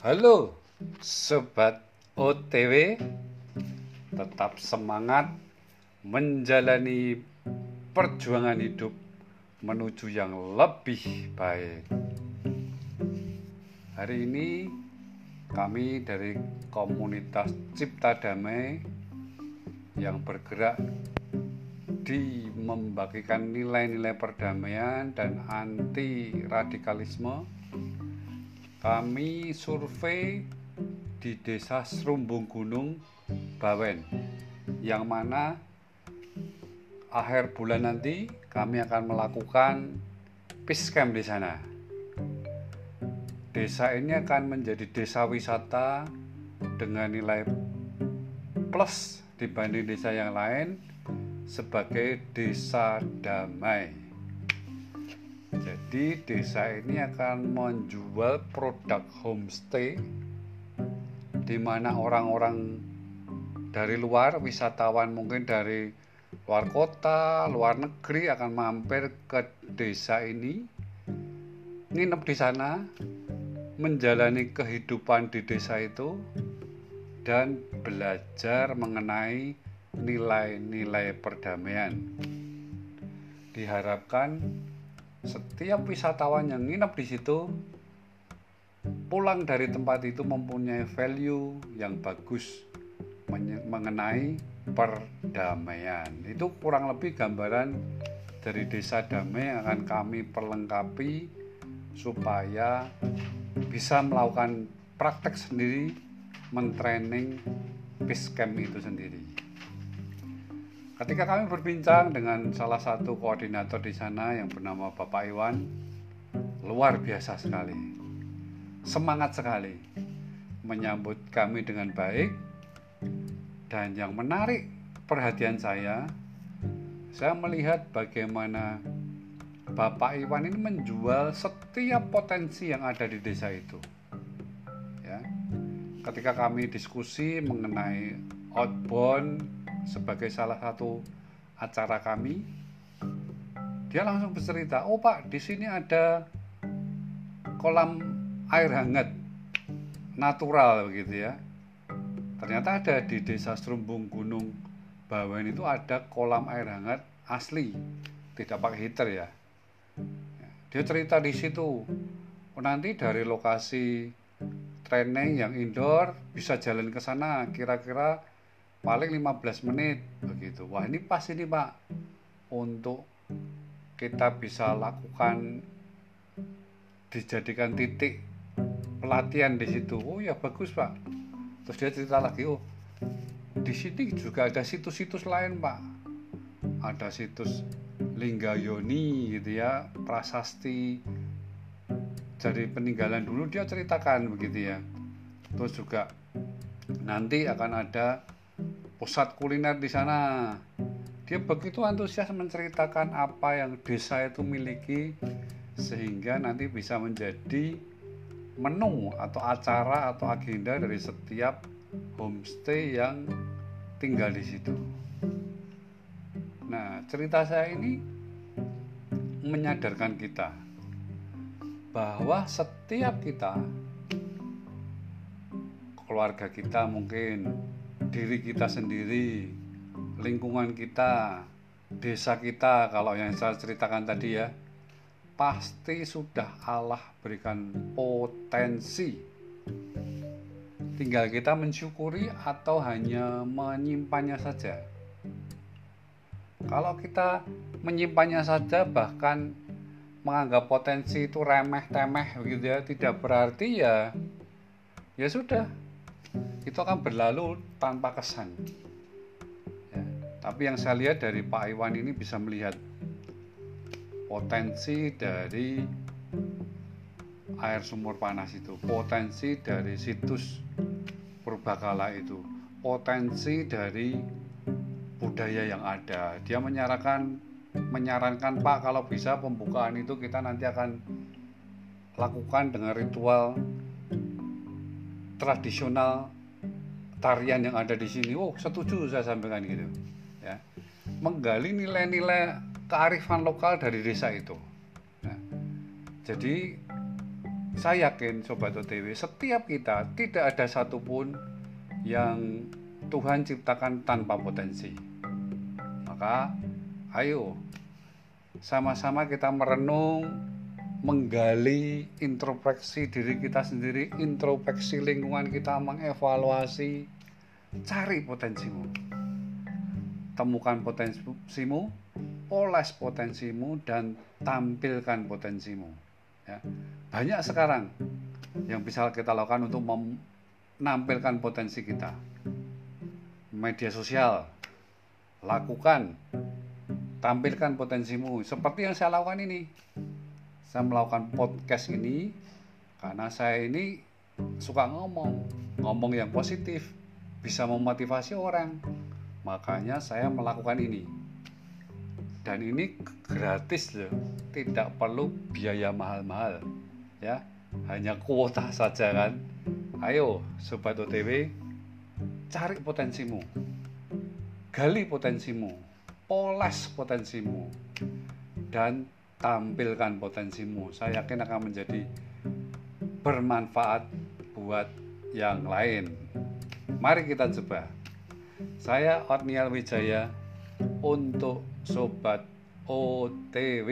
Halo Sobat OTW Tetap semangat menjalani perjuangan hidup menuju yang lebih baik. Hari ini kami dari komunitas Cipta Damai yang bergerak di membagikan nilai-nilai perdamaian dan anti radikalisme kami survei di desa Serumbung Gunung Bawen yang mana akhir bulan nanti kami akan melakukan peace camp di sana desa ini akan menjadi desa wisata dengan nilai plus dibanding desa yang lain sebagai desa damai. Jadi desa ini akan menjual produk homestay di mana orang-orang dari luar wisatawan mungkin dari luar kota, luar negeri akan mampir ke desa ini nginep di sana menjalani kehidupan di desa itu dan belajar mengenai nilai-nilai perdamaian. Diharapkan setiap wisatawan yang nginep di situ pulang dari tempat itu mempunyai value yang bagus mengenai perdamaian. Itu kurang lebih gambaran dari desa damai yang akan kami perlengkapi supaya bisa melakukan praktek sendiri mentraining peace camp itu sendiri. Ketika kami berbincang dengan salah satu koordinator di sana yang bernama Bapak Iwan, luar biasa sekali. Semangat sekali menyambut kami dengan baik dan yang menarik perhatian saya saya melihat bagaimana Bapak Iwan ini menjual setiap potensi yang ada di desa itu. Ya. Ketika kami diskusi mengenai outbound sebagai salah satu acara kami dia langsung bercerita oh pak di sini ada kolam air hangat natural begitu ya. Ternyata ada di desa Serumbung Gunung Bawen itu ada kolam air hangat asli tidak pakai heater ya. Dia cerita di situ oh, nanti dari lokasi training yang indoor bisa jalan ke sana kira-kira paling 15 menit begitu. Wah ini pas ini pak. Untuk kita bisa lakukan dijadikan titik pelatihan di situ. Oh ya bagus pak. Terus dia cerita lagi oh di sini juga ada situs-situs lain pak. Ada situs Linggayoni gitu ya prasasti. Dari peninggalan dulu dia ceritakan begitu ya. Terus juga nanti akan ada pusat kuliner di sana. Dia begitu antusias menceritakan apa yang desa itu miliki sehingga nanti bisa menjadi menu atau acara atau agenda dari setiap homestay yang tinggal di situ. Nah, cerita saya ini menyadarkan kita bahwa setiap kita keluarga kita mungkin diri kita sendiri, lingkungan kita, desa kita, kalau yang saya ceritakan tadi ya, pasti sudah Allah berikan potensi. Tinggal kita mensyukuri atau hanya menyimpannya saja. Kalau kita menyimpannya saja, bahkan menganggap potensi itu remeh-temeh begitu ya, tidak berarti ya, ya sudah, itu akan berlalu tanpa kesan. Ya, tapi yang saya lihat dari Pak Iwan ini bisa melihat potensi dari air sumur panas itu, potensi dari situs purbakala itu, potensi dari budaya yang ada. Dia menyarankan menyarankan Pak kalau bisa pembukaan itu kita nanti akan lakukan dengan ritual tradisional tarian yang ada di sini. Oh, setuju saya sampaikan gitu. Ya. Menggali nilai-nilai kearifan lokal dari desa itu. Nah, jadi saya yakin Sobat OTW, setiap kita tidak ada satupun yang Tuhan ciptakan tanpa potensi. Maka ayo sama-sama kita merenung, menggali introspeksi diri kita sendiri, introspeksi lingkungan kita, mengevaluasi, cari potensimu. Temukan potensimu, oles potensimu dan tampilkan potensimu. Ya. Banyak sekarang yang bisa kita lakukan untuk menampilkan potensi kita. Media sosial, lakukan tampilkan potensimu seperti yang saya lakukan ini saya melakukan podcast ini karena saya ini suka ngomong ngomong yang positif bisa memotivasi orang. Makanya saya melakukan ini. Dan ini gratis loh tidak perlu biaya mahal-mahal ya. Hanya kuota saja kan. Ayo sobat OTW cari potensimu. Gali potensimu poles potensimu. Dan tampilkan potensimu. Saya yakin akan menjadi bermanfaat buat yang lain. Mari kita coba. Saya Otniel Wijaya untuk Sobat OTW.